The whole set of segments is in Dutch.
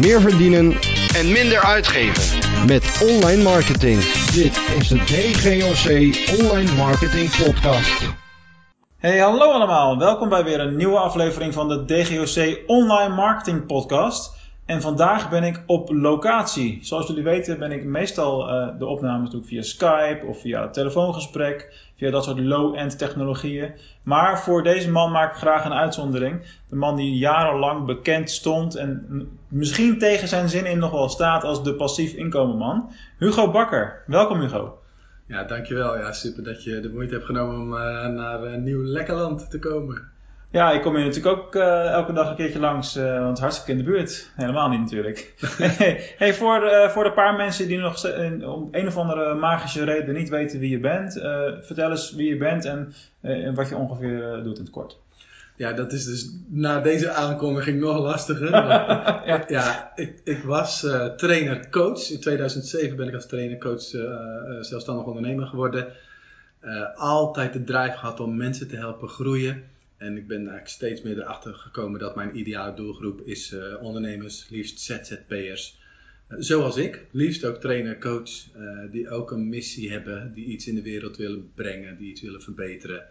meer verdienen en minder uitgeven. met online marketing. Dit is de DGOC Online Marketing Podcast. Hey, hallo allemaal. Welkom bij weer een nieuwe aflevering van de DGOC Online Marketing Podcast. En vandaag ben ik op locatie. Zoals jullie weten ben ik meestal eh, de opnames doe via Skype of via telefoongesprek, via dat soort low-end technologieën. Maar voor deze man maak ik graag een uitzondering. De man die jarenlang bekend stond en misschien tegen zijn zin in nog wel staat als de passief inkomenman. Hugo Bakker. Welkom Hugo. Ja, dankjewel. Ja, super dat je de moeite hebt genomen om eh, naar uh, Nieuw Lekkerland te komen. Ja, ik kom hier natuurlijk ook uh, elke dag een keertje langs, uh, want hartstikke in de buurt. Helemaal niet natuurlijk. hey, voor, de, voor de paar mensen die nog om een of andere magische reden niet weten wie je bent, uh, vertel eens wie je bent en, en wat je ongeveer doet in het kort. Ja, dat is dus na deze aankondiging nog lastiger. ja. ja, ik, ik was trainer-coach. In 2007 ben ik als trainer-coach zelfstandig ondernemer geworden. altijd de drive gehad om mensen te helpen groeien. En ik ben eigenlijk steeds meer erachter gekomen dat mijn ideale doelgroep is uh, ondernemers, liefst ZZP'ers. Uh, zoals ik, liefst ook trainer, coach, uh, die ook een missie hebben, die iets in de wereld willen brengen, die iets willen verbeteren.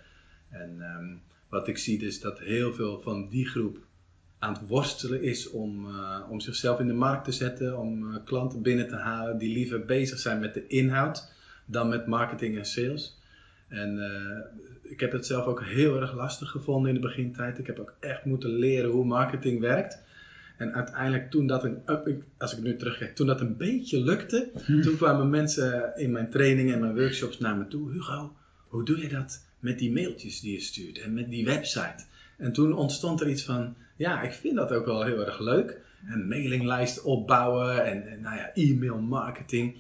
En um, wat ik zie is dat heel veel van die groep aan het worstelen is om, om zichzelf in de markt te zetten, om klanten binnen te halen die liever bezig zijn met de inhoud dan met marketing en sales. En ik heb het zelf ook heel erg lastig gevonden in de begintijd. Ik heb ook echt moeten leren hoe marketing werkt. En uiteindelijk toen dat een, als ik nu terugkijk, toen dat een beetje lukte, hmm. toen kwamen mensen in mijn trainingen en mijn workshops naar me toe. Hugo, hoe doe je dat met die mailtjes die je stuurt en met die website? En toen ontstond er iets van, ja, ik vind dat ook wel heel erg leuk. Een mailinglijst opbouwen en, en nou ja, e-mail marketing.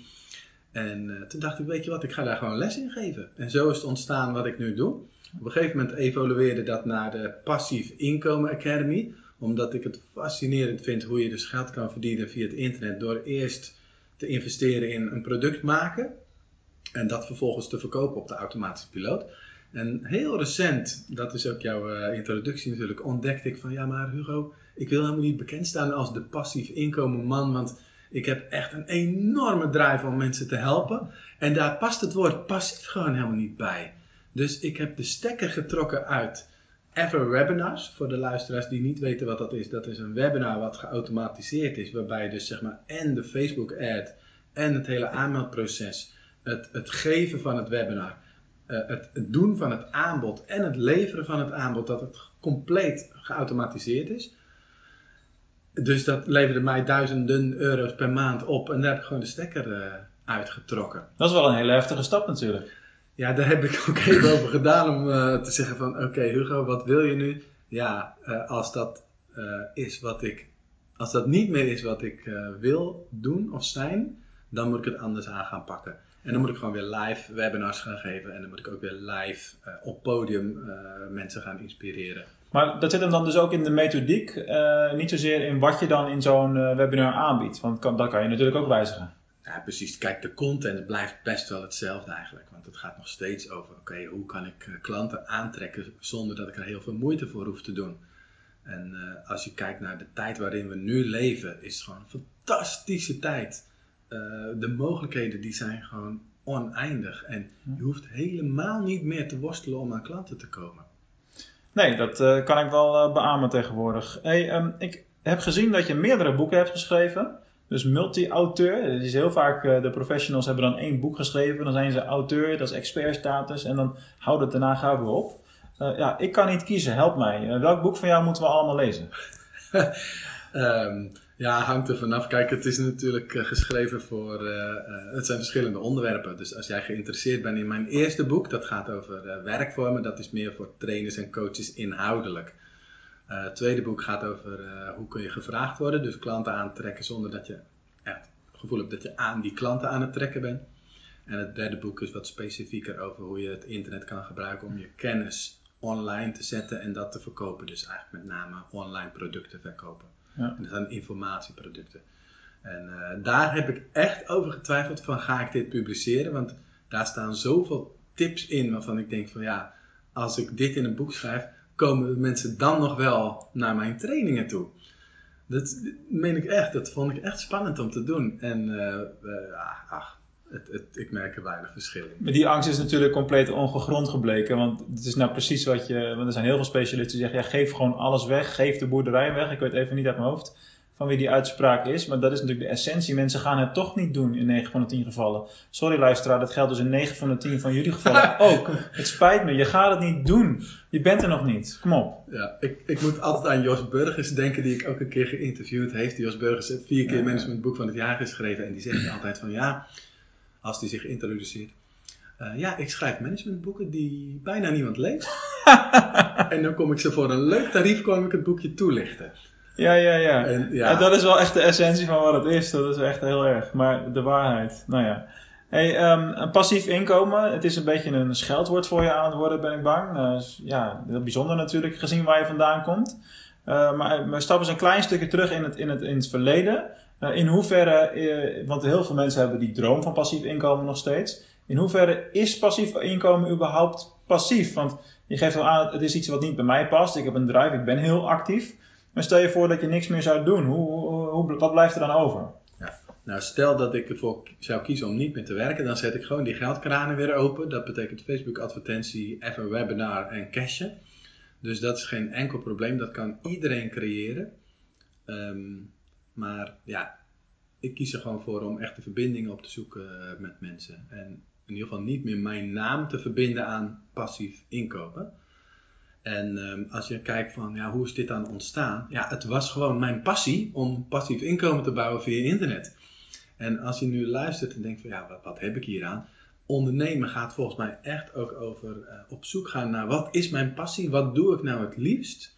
En uh, toen dacht ik, weet je wat, ik ga daar gewoon les in geven. En zo is het ontstaan wat ik nu doe. Op een gegeven moment evolueerde dat naar de Passief Inkomen Academy. Omdat ik het fascinerend vind hoe je dus geld kan verdienen via het internet. Door eerst te investeren in een product maken. En dat vervolgens te verkopen op de automatische piloot. En heel recent, dat is ook jouw uh, introductie natuurlijk, ontdekte ik van ja maar Hugo, ik wil helemaal niet bekend staan als de passief inkomen man. Want ik heb echt een enorme drive om mensen te helpen. En daar past het woord passief gewoon helemaal niet bij. Dus ik heb de stekker getrokken uit Ever Webinars. Voor de luisteraars die niet weten wat dat is. Dat is een webinar wat geautomatiseerd is. Waarbij dus zeg maar en de Facebook ad en het hele aanmeldproces. Het, het geven van het webinar. Het, het doen van het aanbod en het leveren van het aanbod. Dat het compleet geautomatiseerd is. Dus dat leverde mij duizenden euro's per maand op. En daar heb ik gewoon de stekker uh, uitgetrokken. Dat is wel een hele heftige stap natuurlijk. Ja, daar heb ik ook even over gedaan om uh, te zeggen van... Oké okay, Hugo, wat wil je nu? Ja, uh, als dat is wat ik... Als dat niet meer is wat ik wil doen of zijn... Dan moet ik het anders aan gaan pakken. En dan moet ik gewoon weer live webinars gaan geven. En dan moet ik ook weer live op podium mensen gaan inspireren. Maar dat zit hem dan dus ook in de methodiek, uh, niet zozeer in wat je dan in zo'n webinar aanbiedt. Want kan, dat kan je natuurlijk ook wijzigen. Ja, precies. Kijk, de content blijft best wel hetzelfde eigenlijk. Want het gaat nog steeds over, oké, okay, hoe kan ik klanten aantrekken zonder dat ik er heel veel moeite voor hoef te doen. En als je kijkt naar de tijd waarin we nu leven, is het gewoon een fantastische tijd. De mogelijkheden die zijn gewoon oneindig. En je hoeft helemaal niet meer te worstelen om aan klanten te komen. Nee, dat uh, kan ik wel uh, beamen tegenwoordig. Hey, um, ik heb gezien dat je meerdere boeken hebt geschreven. Dus multi-auteur. Is heel vaak, uh, de professionals hebben dan één boek geschreven. Dan zijn ze auteur, dat is expertstatus. En dan houdt het daarna gauw weer op. ja, ik kan niet kiezen, help mij. welk boek van jou moeten we allemaal lezen? um, ja, hangt er vanaf. Kijk, het is natuurlijk uh, geschreven voor. Uh, uh, het zijn verschillende onderwerpen. Dus als jij geïnteresseerd bent in mijn eerste boek, dat gaat over werkvormen, dat is meer voor trainers en coaches inhoudelijk. het tweede boek gaat over hoe kun je gevraagd worden, dus klanten aantrekken zonder dat je echt het gevoel hebt dat je aan die klanten aan het trekken bent. En het derde boek is wat specifieker over hoe je het internet kan gebruiken om je kennis online te zetten en dat te verkopen. Dus eigenlijk met name online producten verkopen. Ja. Dat zijn informatieproducten. En uh, daar heb ik echt over getwijfeld van ga ik dit publiceren? Want daar staan zoveel tips in waarvan ik denk van ja, als ik dit in een boek schrijf, komen mensen dan nog wel naar mijn trainingen toe? Dat meen ik echt. Dat vond ik echt spannend om te doen. En uh, ach, het, het, ik merk er weinig verschil in. Maar die angst is natuurlijk compleet ongegrond gebleken. Want het is nou precies wat je. Want er zijn heel veel specialisten die zeggen: ja, geef gewoon alles weg. Geef de boerderij weg. Ik weet even niet uit mijn hoofd van wie die uitspraak is. Maar dat is natuurlijk de essentie. Mensen gaan het toch niet doen in 9 van de 10 gevallen. Sorry luisteraar, dat geldt dus in 9 van de 10 van jullie gevallen ook. Het spijt me, je gaat het niet doen. Je bent er nog niet. Kom op. Ja, ik, ik moet altijd aan Jos Burgers denken, die ik ook een keer geïnterviewd heeft. Jos Burgers heeft vier keer ja, managementboek van het jaar geschreven. En die zegt altijd van ja, als hij zich introduceert. Uh, ja, ik schrijf managementboeken die bijna niemand leest. en dan kom ik ze voor een leuk tarief kom ik het boekje toelichten. Ja, ja, ja. En, ja. En dat is wel echt de essentie van wat het is. Dat is echt heel erg. Maar de waarheid, nou ja. Hey, um, een passief inkomen, het is een beetje een scheldwoord voor je aan het worden, ben ik bang. Uh, ja, heel bijzonder natuurlijk, gezien waar je vandaan komt. Uh, maar we stappen eens een klein stukje terug in het, in het, in het verleden. Uh, in hoeverre, want heel veel mensen hebben die droom van passief inkomen nog steeds. In hoeverre is passief inkomen überhaupt passief? Want je geeft wel aan, het is iets wat niet bij mij past. Ik heb een drive, ik ben heel actief. Maar stel je voor dat je niks meer zou doen. Hoe, hoe, wat blijft er dan over? Ja. Nou, stel dat ik ervoor zou kiezen om niet meer te werken, dan zet ik gewoon die geldkranen weer open. Dat betekent Facebook advertentie, even webinar en cashen. Dus dat is geen enkel probleem, dat kan iedereen creëren. Um, maar ja, ik kies er gewoon voor om echte verbindingen op te zoeken eh, met mensen. En in ieder geval niet meer mijn naam te verbinden aan passief inkopen. En um, als je kijkt van, ja, hoe is dit dan ontstaan? Ja, het was gewoon mijn passie om passief inkomen te bouwen via internet. En als je nu luistert en denkt van, ja, wat, heb ik hier aan? Ondernemen gaat volgens mij echt ook over uh, op zoek gaan naar, wat is mijn passie? Wat doe ik nou het liefst?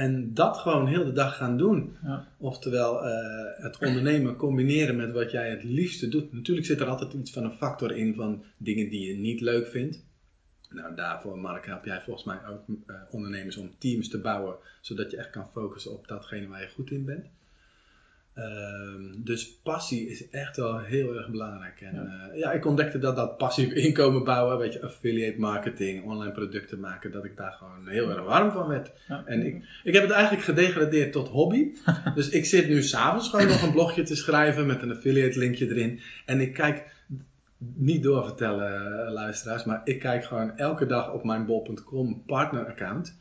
En dat gewoon heel de dag gaan doen. Ja. Oftewel, uh, het ondernemen combineren met wat jij het liefste doet. Natuurlijk zit er altijd iets van een factor in van dingen die je niet leuk vindt. Nou, daarvoor, Mark, help jij volgens mij ook uh, ondernemers om teams te bouwen, zodat je echt kan focussen op datgene waar je goed in bent. Um, dus passie is echt wel heel erg belangrijk. En ja. Uh, ja, ik ontdekte dat dat passief inkomen bouwen, weet je, affiliate marketing, online producten maken, dat ik daar gewoon heel erg warm van werd. Ja. En ik, ik heb het eigenlijk gedegradeerd tot hobby. dus ik zit nu s'avonds gewoon nog een blogje te schrijven met een affiliate linkje erin. En ik kijk niet doorvertellen, uh, luisteraars, maar ik kijk gewoon elke dag op mijn bol.com partner account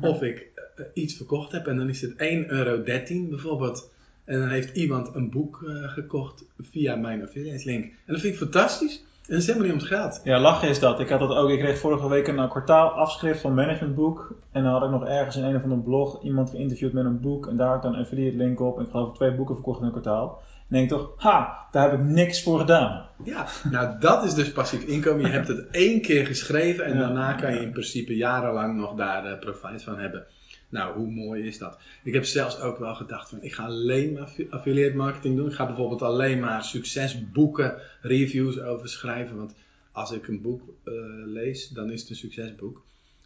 of ik uh, iets verkocht heb. En dan is het 1,13 euro bijvoorbeeld. En dan heeft iemand een boek uh, gekocht via mijn affiliate link. En dat vind ik fantastisch. En dat is helemaal niet om het geld. Ja, lachen is dat. Ik had dat ook. Ik kreeg vorige week een kwartaal afschrift van managementboek. En dan had ik nog ergens in een of andere blog iemand geïnterviewd met een boek. En daar had ik dan een affiliate link op. En ik geloof twee boeken verkocht in een kwartaal denk toch, ha, daar heb ik niks voor gedaan. Ja, nou dat is dus passief inkomen. Je hebt het één keer geschreven en ja. daarna kan je in principe jarenlang nog daar uh, profijt van hebben. Nou, hoe mooi is dat? Ik heb zelfs ook wel gedacht van, ik ga alleen maar affiliate marketing doen. Ik ga bijvoorbeeld alleen maar succesboeken, reviews over schrijven. Want als ik een boek uh, lees, dan is het een succesboek.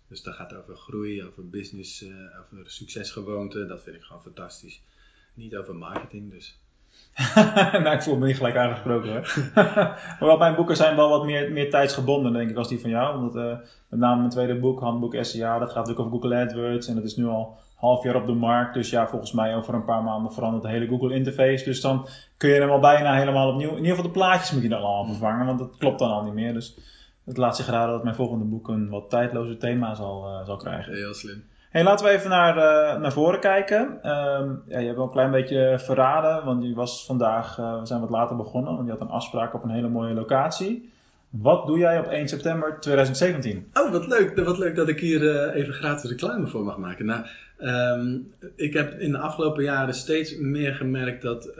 Dus dat gaat over groei, over business, uh, over succesgewoonten. Dat vind ik gewoon fantastisch. Niet over marketing, dus nou, ik voel me niet gelijk aangesproken maar mijn boeken zijn wel wat meer, meer tijdsgebonden, denk ik, als die van jou. Omdat uh, met name mijn tweede boek, Handboek SEA, dat gaat natuurlijk over Google AdWords. En dat is nu al half jaar op de markt. Dus ja, volgens mij over een paar maanden verandert de hele Google interface. Dus dan kun je hem al bijna helemaal opnieuw. In ieder geval de plaatjes moet je dan al vervangen, want dat klopt dan al niet meer. Dus het laat zich raden dat mijn volgende boek een wat tijdloze thema zal, uh, zal krijgen. Heel slim. Hey, laten we even naar, uh, naar voren kijken. Um, ja, je hebt wel een klein beetje verraden, want je was vandaag, uh, we zijn wat later begonnen, want je had een afspraak op een hele mooie locatie. Wat doe jij op 1 september 2017? Oh, wat leuk, wat leuk dat ik hier uh, even gratis reclame voor mag maken. Nou, um, ik heb in de afgelopen jaren steeds meer gemerkt dat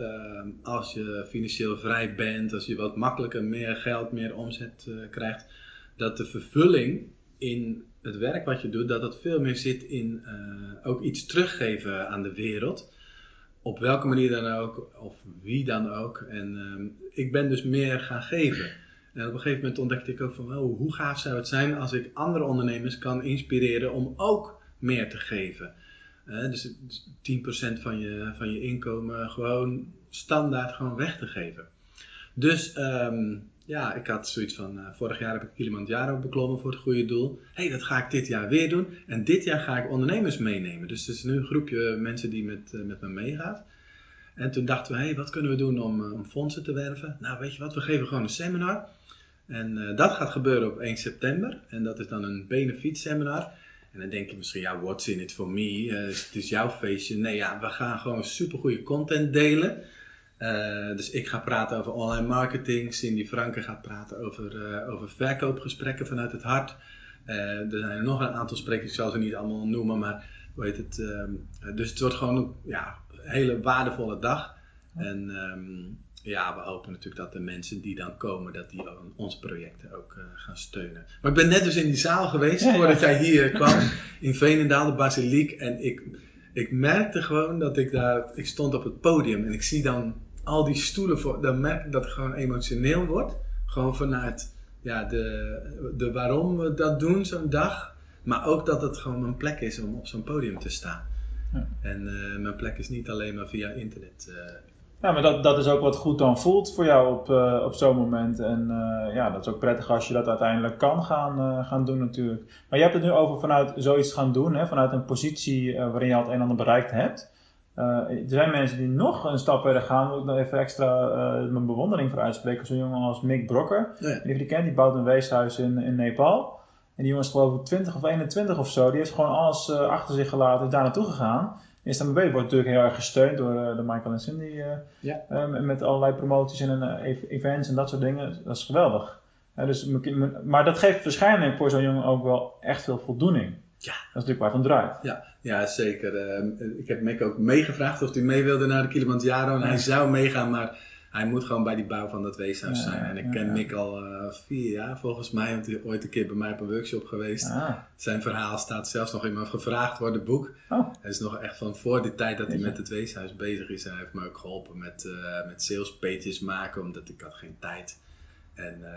als je financieel vrij bent, als je wat makkelijker meer geld, meer omzet krijgt, dat de vervulling in het werk wat je doet, dat het veel meer zit in uh, ook iets teruggeven aan de wereld. Op welke manier dan ook, of wie dan ook. En uh, ik ben dus meer gaan geven. En op een gegeven moment ontdekte ik ook van, hoe gaaf zou het zijn als ik andere ondernemers kan inspireren om ook meer te geven. Uh, dus 10% van je, van je inkomen gewoon standaard gewoon weg te geven. Dus um, ja, ik had zoiets van, eh, vorig jaar heb ik Kilimanjaro beklommen voor het goede doel. Hé, hey, dat ga ik dit jaar weer doen. En dit jaar ga ik ondernemers meenemen. Dus er is nu een groepje mensen die met, eh, met me meegaat. En toen dachten we, hé, hey, wat kunnen we doen om, eh, om fondsen te werven? Nou, weet je wat, we geven gewoon een seminar. En dat gaat gebeuren op 1 september. En dat is dan een benefiet seminar. En dan denk je misschien, ja, what's in it for me? het is jouw feestje. Nee, ja, we gaan gewoon supergoeie content delen. Uh, dus ik ga praten over online marketing. Cindy Franke gaat praten over, uh, over verkoopgesprekken vanuit het hart. Uh, er zijn nog een aantal sprekers, ik zal ze niet allemaal noemen, maar hoe heet het? Ehm, dus het wordt gewoon een ja, hele waardevolle dag. En um, ja, we hopen natuurlijk dat de mensen die dan komen, dat die onze projecten ook gaan steunen. Maar ik ben net dus in die zaal geweest, ja, voordat jij hier kwam, in Veenendaal, de basiliek. En ik, ik merkte gewoon dat ik daar, ik stond op het podium en ik zie dan al die stoelen, voor, dan merk ik dat het gewoon emotioneel wordt. Gewoon vanuit ja, de, de waarom we dat doen zo'n dag. Maar ook dat het gewoon mijn plek is om op zo'n podium te staan. Ja. En uh, mijn plek is niet alleen maar via internet. Uh, ja, maar dat, dat is ook wat goed dan voelt voor jou op, uh, op zo'n moment. En ja, dat is ook prettig als je dat uiteindelijk kan gaan, gaan doen natuurlijk. Maar je hebt het nu over vanuit zoiets gaan doen, hè, vanuit een positie waarin je al het een en ander bereikt hebt. Uh, er zijn mensen die nog een stap verder gaan, moet ik nog even extra uh, mijn bewondering voor uitspreken. Zo'n jongen als Mick Brokker, ja. die die kent, die bouwt een weeshuis in, in Nepal. En die jongen is geloof ik 20 of 21 of zo, die heeft gewoon alles uh, achter zich gelaten, is daar naartoe gegaan. Is dan mee wordt natuurlijk heel erg gesteund door de Michael en Cindy ja. met allerlei promoties en events en dat soort dingen. Dat is geweldig. dus, maar dat geeft waarschijnlijk voor zo'n jongen ook wel echt veel voldoening. Ja. Dat is natuurlijk waar het om draait. Ja, ja zeker. Uh, ik heb Mick ook meegevraagd of hij mee wilde naar de Kilimanjaro. En hij zou meegaan, maar hij moet gewoon bij die bouw van dat weeshuis zijn. en ik ken Mick al uh, vier jaar volgens mij, want hij is ooit een keer bij mij op een workshop geweest. Ah. Zijn verhaal staat zelfs nog in mijn gevraagd worden boek. Oh. Hij is nog echt van voor die tijd dat hij met het weeshuis bezig is. Hij heeft me ook geholpen met, uh, met sales pages maken, omdat ik had geen tijd. En uh,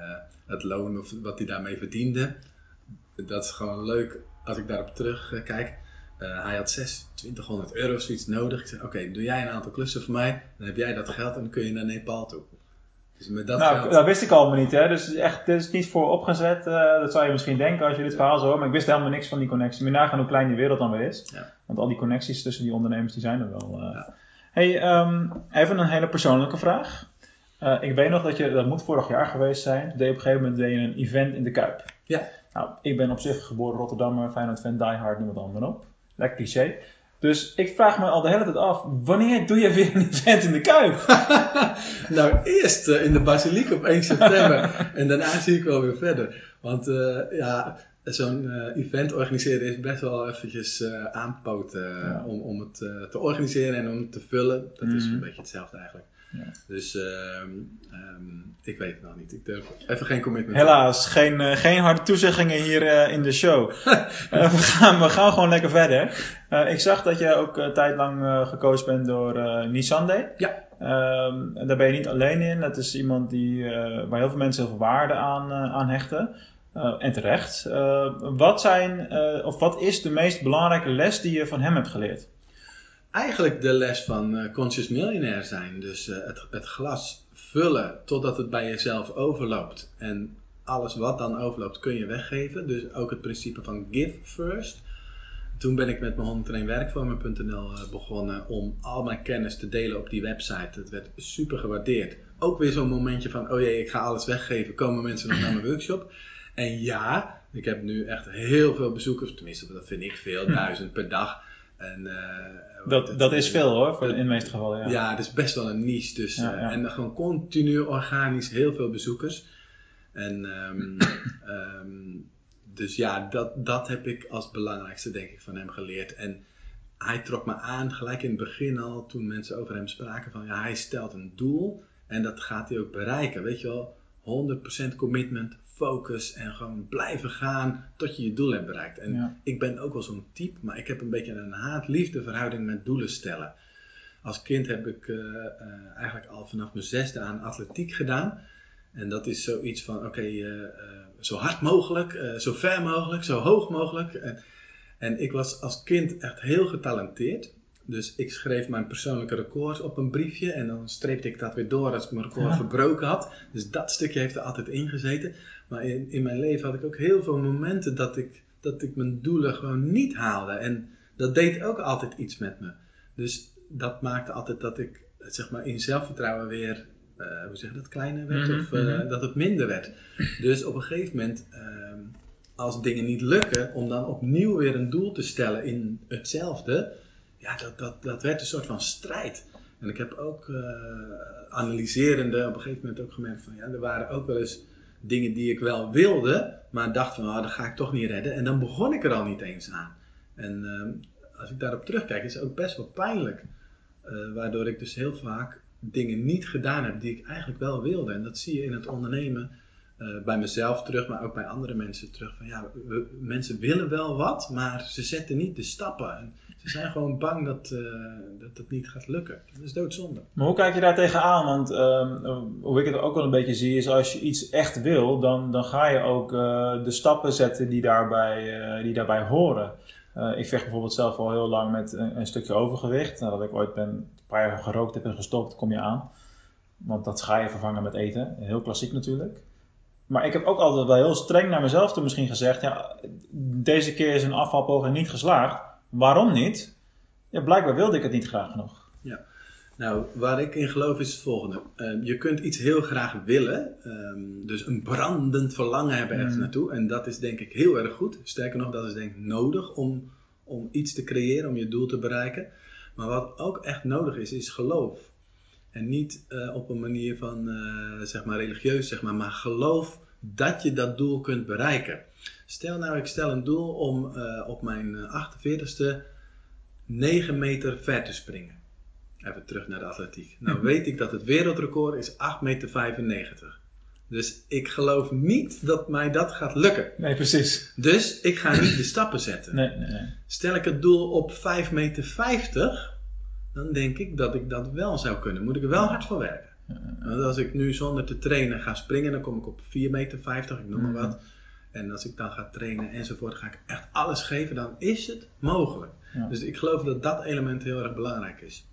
het loon of wat hij daarmee verdiende, dat is gewoon leuk als ik daarop terugkijk, uh, hij had 2600 euro of zoiets nodig. Ik zei, oké, doe jij een aantal klussen voor mij, dan heb jij dat geld en dan kun je naar Nepal toe. Dus met dat nou, geld... dat wist ik allemaal niet, hè. Dus echt, dit is niet voor opgezet. Uh, dat zou je misschien denken als je dit verhaal zo hoort. Maar ik wist helemaal niks van die connectie. Maar nagaan hoe klein die wereld dan weer is. Ja. Want al die connecties tussen die ondernemers, die zijn er wel. Uh. Ja. Hey, um, even een hele persoonlijke vraag. Ik weet nog dat je, dat moet vorig jaar geweest zijn, op een gegeven moment deed je een event in de Kuip. Ja. Nou, ik ben op zich geboren Rotterdammer, Feyenoord fan, Die Hard, noem het allemaal op. Lekker cliché. Dus ik vraag me al de hele tijd af, wanneer doe je weer een event in de Kuip? nou, eerst uh, in de Basiliek op 1 september. en daarna zie ik wel weer verder. Want uh, ja, zo'n uh, event organiseren is best wel eventjes aanpoten ja. om, om het te organiseren en om het te vullen. Dat mm. is een beetje hetzelfde eigenlijk. Ja. Dus um, um, ik weet het nog niet. Ik durf even geen commitment. Helaas, geen, uh, geen harde toezeggingen hier uh, in de show. uh, we, gaan, we gaan gewoon lekker verder. ik zag dat je ook een tijd lang gekozen bent door Nisande. Ja. Um, daar ben je niet alleen in. Dat is iemand die, waar heel veel mensen heel veel waarde aan, aan hechten. en terecht. wat, zijn, of wat is de meest belangrijke les die je van hem hebt geleerd? Eigenlijk de les van uh, conscious millionaire zijn. Dus uh, het, het, glas vullen totdat het bij jezelf overloopt. En alles wat dan overloopt kun je weggeven. Dus ook het principe van give first. Toen ben ik met mijn 101 werkvormen.nl uh, begonnen om al mijn kennis te delen op die website. Het werd super gewaardeerd. Ook weer zo'n momentje van, oh jee, ik ga alles weggeven. Komen mensen nog naar mijn workshop? En ja, ik heb nu echt heel veel bezoekers. Tenminste, dat vind ik veel. Duizend per dag. En, uh, dat, dat is veel hoor, voor in de meeste gevallen. Ja, ja het is best wel een niche. Dus, ja, uh, En gewoon continu organisch heel veel bezoekers. En um, um, dus ja, dat, dat heb ik als belangrijkste denk ik van hem geleerd. En hij trok me aan gelijk in het begin al, toen mensen over hem spraken van ja, hij stelt een doel en dat gaat hij ook bereiken. Weet je wel, 100% commitment, focus en gewoon blijven gaan tot je je doel hebt bereikt. En ik ben ook wel zo'n type, maar ik heb een beetje een haat-liefde verhouding met doelen stellen. Als kind heb ik uh, uh, eigenlijk al vanaf mijn zesde aan atletiek gedaan. En dat is zoiets van, oké, uh, zo hard mogelijk, zo ver mogelijk, zo hoog mogelijk. En, en ik was als kind echt heel getalenteerd. Dus ik schreef mijn persoonlijke records op een briefje en dan streepte ik dat weer door als ik mijn record verbroken had. Dus dat stukje heeft er altijd in gezeten. Maar in, in mijn leven had ik ook heel veel momenten dat ik, dat ik mijn doelen gewoon niet haalde. En dat deed ook altijd iets met me. Dus dat maakte altijd dat ik zeg maar, in zelfvertrouwen weer, uh, hoe zeg je dat, kleiner werd Mhm, of uh, dat het minder werd. Dus op een gegeven moment, uh, als dingen niet lukken, om dan opnieuw weer een doel te stellen in hetzelfde, ja, dat, dat, dat werd een soort van strijd. En ik heb ook uh, analyserende op een gegeven moment ook gemerkt van ja, er waren ook wel eens dingen die ik wel wilde, maar dacht van oh, dat ga ik toch niet redden. En dan begon ik er al niet eens aan. En uh, als ik daarop terugkijk, is het ook best wel pijnlijk. Uh, waardoor ik dus heel vaak dingen niet gedaan heb die ik eigenlijk wel wilde. En dat zie je in het ondernemen uh, bij mezelf terug, maar ook bij andere mensen terug. Van ja, we, mensen willen wel wat, maar ze zetten niet de stappen. En ze zijn gewoon bang dat, uh, dat het niet gaat lukken. Dat is doodzonde. Maar hoe kijk je daar tegenaan? Want uh, hoe ik het ook wel een beetje zie, is als je iets echt wil, dan, dan ga je ook uh, de stappen zetten die daarbij, die daarbij horen. Ik vecht bijvoorbeeld zelf al heel lang met een, een stukje overgewicht. Nadat ik ooit ben, een paar jaar gerookt heb en gestopt, kom je aan. Want dat ga je vervangen met eten. Heel klassiek natuurlijk. Maar ik heb ook altijd wel heel streng naar mezelf toen misschien gezegd: ja, deze keer is een afvalpoging niet geslaagd. Waarom niet? Ja, blijkbaar wilde ik het niet graag genoeg. Ja. Nou, waar ik in geloof is het volgende. Uh, je kunt iets heel graag willen. Um, dus een brandend verlangen hebben ergens Mm. naartoe. En dat is denk ik heel erg goed. Sterker nog, dat is denk ik nodig om, om iets te creëren, om je doel te bereiken. Maar wat ook echt nodig is, is geloof. En niet uh, op een manier van, uh, zeg maar, religieus, zeg maar, maar geloof dat je dat doel kunt bereiken. Stel nou, ik stel een doel om uh, op mijn 48ste 9 meter ver te springen. Even terug naar de atletiek. Nou weet ik dat het wereldrecord is 8,95 meter. Dus ik geloof niet dat mij dat gaat lukken. Nee, precies. Dus ik ga niet de stappen zetten. Nee, nee, nee. Stel ik het doel op 5,50 meter, dan denk ik dat ik dat wel zou kunnen. Moet ik er wel hard voor werken. Want als ik nu zonder te trainen ga springen, dan kom ik op 4,50 meter, ik noem maar wat. En als ik dan ga trainen enzovoort, ga ik echt alles geven, dan is het mogelijk. Ja. Dus ik geloof dat dat element heel erg belangrijk is.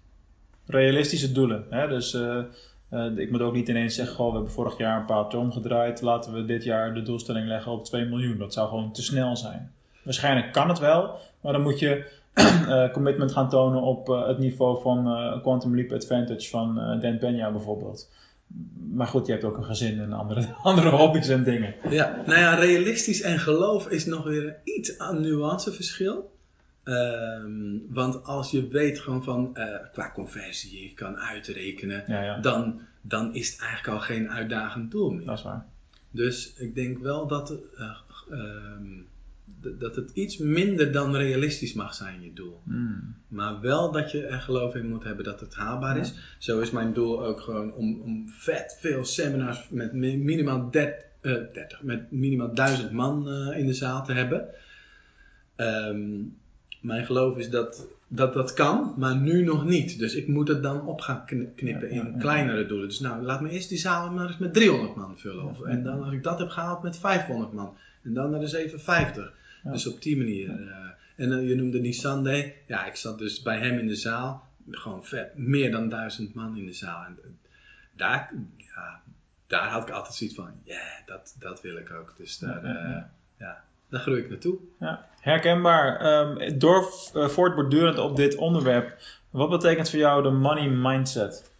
Realistische doelen. Hè? Dus uh, uh, ik moet ook niet ineens zeggen, goh, we hebben vorig jaar een paaltje omgedraaid, laten we dit jaar de doelstelling leggen op 2 miljoen. Dat zou gewoon te snel zijn. Waarschijnlijk kan het wel, maar dan moet je commitment gaan tonen op het niveau van Quantum Leap Advantage van Dan Peña bijvoorbeeld. Maar goed, je hebt ook een gezin en andere, andere hobby's en dingen. Ja, nou ja, realistisch en geloof is nog weer iets aan nuanceverschil. Um, want als je weet gewoon van uh, qua conversie, je kan uitrekenen, ja, ja. Dan, dan is het eigenlijk al geen uitdagend doel meer. Dat is waar. Dus ik denk wel dat, uh, um, dat het iets minder dan realistisch mag zijn, je doel. Mm. Maar wel dat je er geloof in moet hebben dat het haalbaar is. Zo is mijn doel ook gewoon om, om vet veel seminars met minimaal 30, uh, 30 met minimaal 1000 man uh, in de zaal te hebben. Um, mijn geloof is dat, dat dat kan, maar nu nog niet. Dus ik moet het dan op gaan knippen in kleinere doelen. Dus nou, laat me eerst die zaal maar eens met 300 man vullen. Of, en dan als ik dat heb gehaald met 500 man. En dan naar de 750. Ja. Dus op die manier. Uh, en uh, je noemde die Sunday. Ja, ik zat dus bij hem in de zaal. Gewoon vet, meer dan 1000 man in de zaal. En daar, ja, daar had ik altijd zoiets van, ja, yeah, dat, dat wil ik ook. Dus daar, uh, ja, daar groei ik naartoe. Ja, herkenbaar. Um, door voortbordurend op dit onderwerp, wat betekent voor jou de money mindset?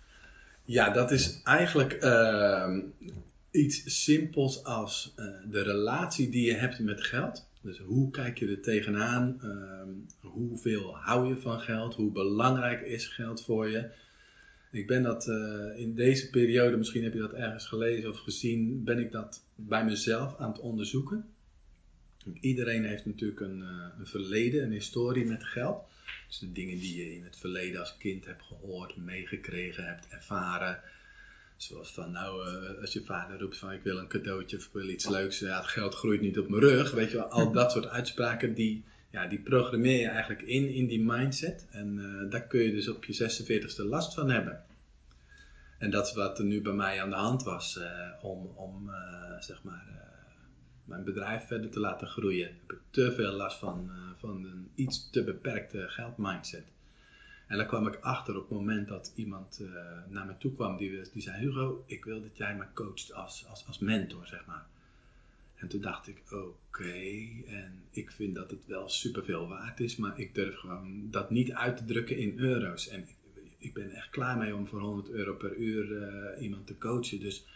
Ja, dat is eigenlijk uh, iets simpels als uh, de relatie die je hebt met geld. Dus hoe kijk je er tegenaan? Uh, hoeveel hou je van geld? Hoe belangrijk is geld voor je? Ik ben dat uh, in deze periode, misschien heb je dat ergens gelezen of gezien, ben ik dat bij mezelf aan het onderzoeken. Iedereen heeft natuurlijk een, uh, een, verleden, een historie met geld. Dus de dingen die je in het verleden als kind hebt gehoord, meegekregen hebt, ervaren. Zoals van, nou, uh, als je vader roept van ik wil een cadeautje of ik wil iets leuks. Ja, het geld groeit niet op mijn rug. Weet je wel, al dat soort uitspraken, die, ja, die programmeer je eigenlijk in, in die mindset. En uh, daar kun je dus op je 46e last van hebben. En dat is wat er nu bij mij aan de hand was. om, om zeg maar mijn bedrijf verder te laten groeien, heb ik te veel last van, van een iets te beperkte geldmindset. En daar kwam ik achter op het moment dat iemand eh, naar me toe kwam die, zei: Hugo, ik wil dat jij me coacht als, als, als mentor, zeg maar. En toen dacht ik: Oké, en ik vind dat het wel superveel waard is, maar ik durf gewoon dat niet uit te drukken in euro's. En ik, ik ben echt klaar mee om voor 100 euro per uur eh, iemand te coachen. Dus.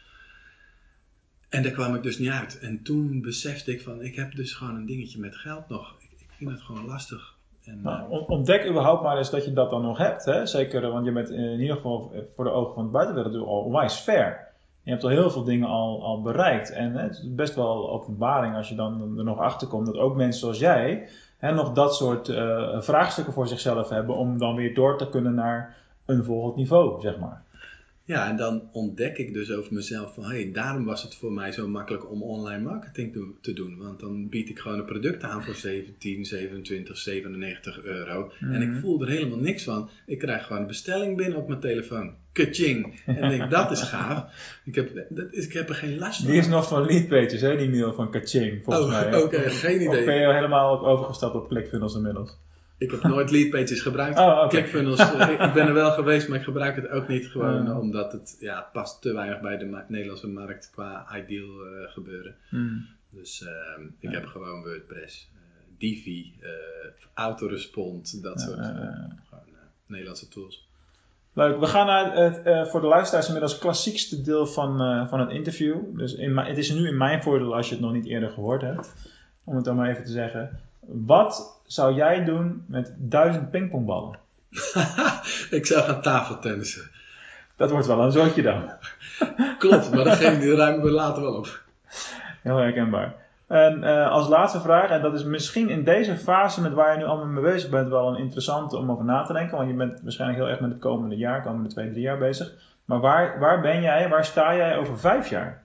En daar kwam ik dus niet uit. En toen besefte ik van, ik heb dus gewoon een dingetje met geld nog. Ik, ik vind het gewoon lastig. En, Maar eh, on- ontdek überhaupt maar eens dat je dat dan nog hebt. Hè? Zeker, eh, want je bent in ieder geval voor de ogen van de buitenwereld al onwijs ver. Je hebt al heel veel dingen al, al bereikt. En hè, het is best wel openbaring als je dan er nog achter komt dat ook mensen zoals jij hè, nog dat soort eh, vraagstukken voor zichzelf hebben om dan weer door te kunnen naar een volgend niveau, zeg maar. Ja, en dan ontdek ik dus over mezelf van, hey, daarom was het voor mij zo makkelijk om online marketing te, doen. Want dan bied ik gewoon een product aan voor 17, 27, 97 euro. En ik Mhm. voel er helemaal niks van. Ik krijg gewoon een bestelling binnen op mijn telefoon. Kaching! En ik denk, dat is gaaf. Ik heb, dat is, ik heb er geen last van. Die is nog van Leadpages, hè, die mail van Kaching, volgens Oh, mij. oké, geen Of idee. ben je helemaal overgestapt op ClickFunnels inmiddels? Ik heb nooit leadpages gebruikt. Oh. ClickFunnels, eh, ik ben er wel geweest, maar ik gebruik het ook niet. Gewoon Ah. omdat het ja, past te weinig bij de ma- Nederlandse markt qua ideal eh, gebeuren. Hmm. Dus ehm, ik heb gewoon WordPress, eh, Divi, Autorespond, dat soort gewoon, Nederlandse tools. Leuk, we gaan naar het voor de luisteraars inmiddels klassiekste deel van, van het interview. Dus in het is nu in mijn voordeel als je het nog niet eerder gehoord hebt. Om het dan maar even te zeggen. Wat zou jij doen met duizend pingpongballen? ik zou gaan tafeltennissen. Dat wordt wel een zootje dan. Klopt, maar degene die ruimen we later wel op. Heel herkenbaar. En eh, als laatste vraag, en dat is misschien in deze fase met waar je nu allemaal mee bezig bent wel een interessante om over na te denken. Want je bent waarschijnlijk heel erg met het komende jaar, komende twee, drie jaar bezig. Maar waar, waar ben jij, waar sta jij over vijf jaar?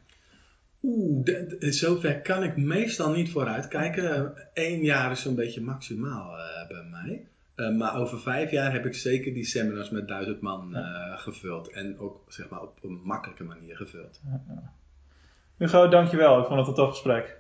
Oeh, de- zover kan ik meestal niet vooruit kijken. Eén jaar is zo'n beetje maximaal eh, bij mij. Eh, maar over vijf jaar heb ik zeker die seminars met duizend man eh, gevuld. En ook zeg maar, op een makkelijke manier gevuld. Hugo, dankjewel. Ik vond het een tof gesprek.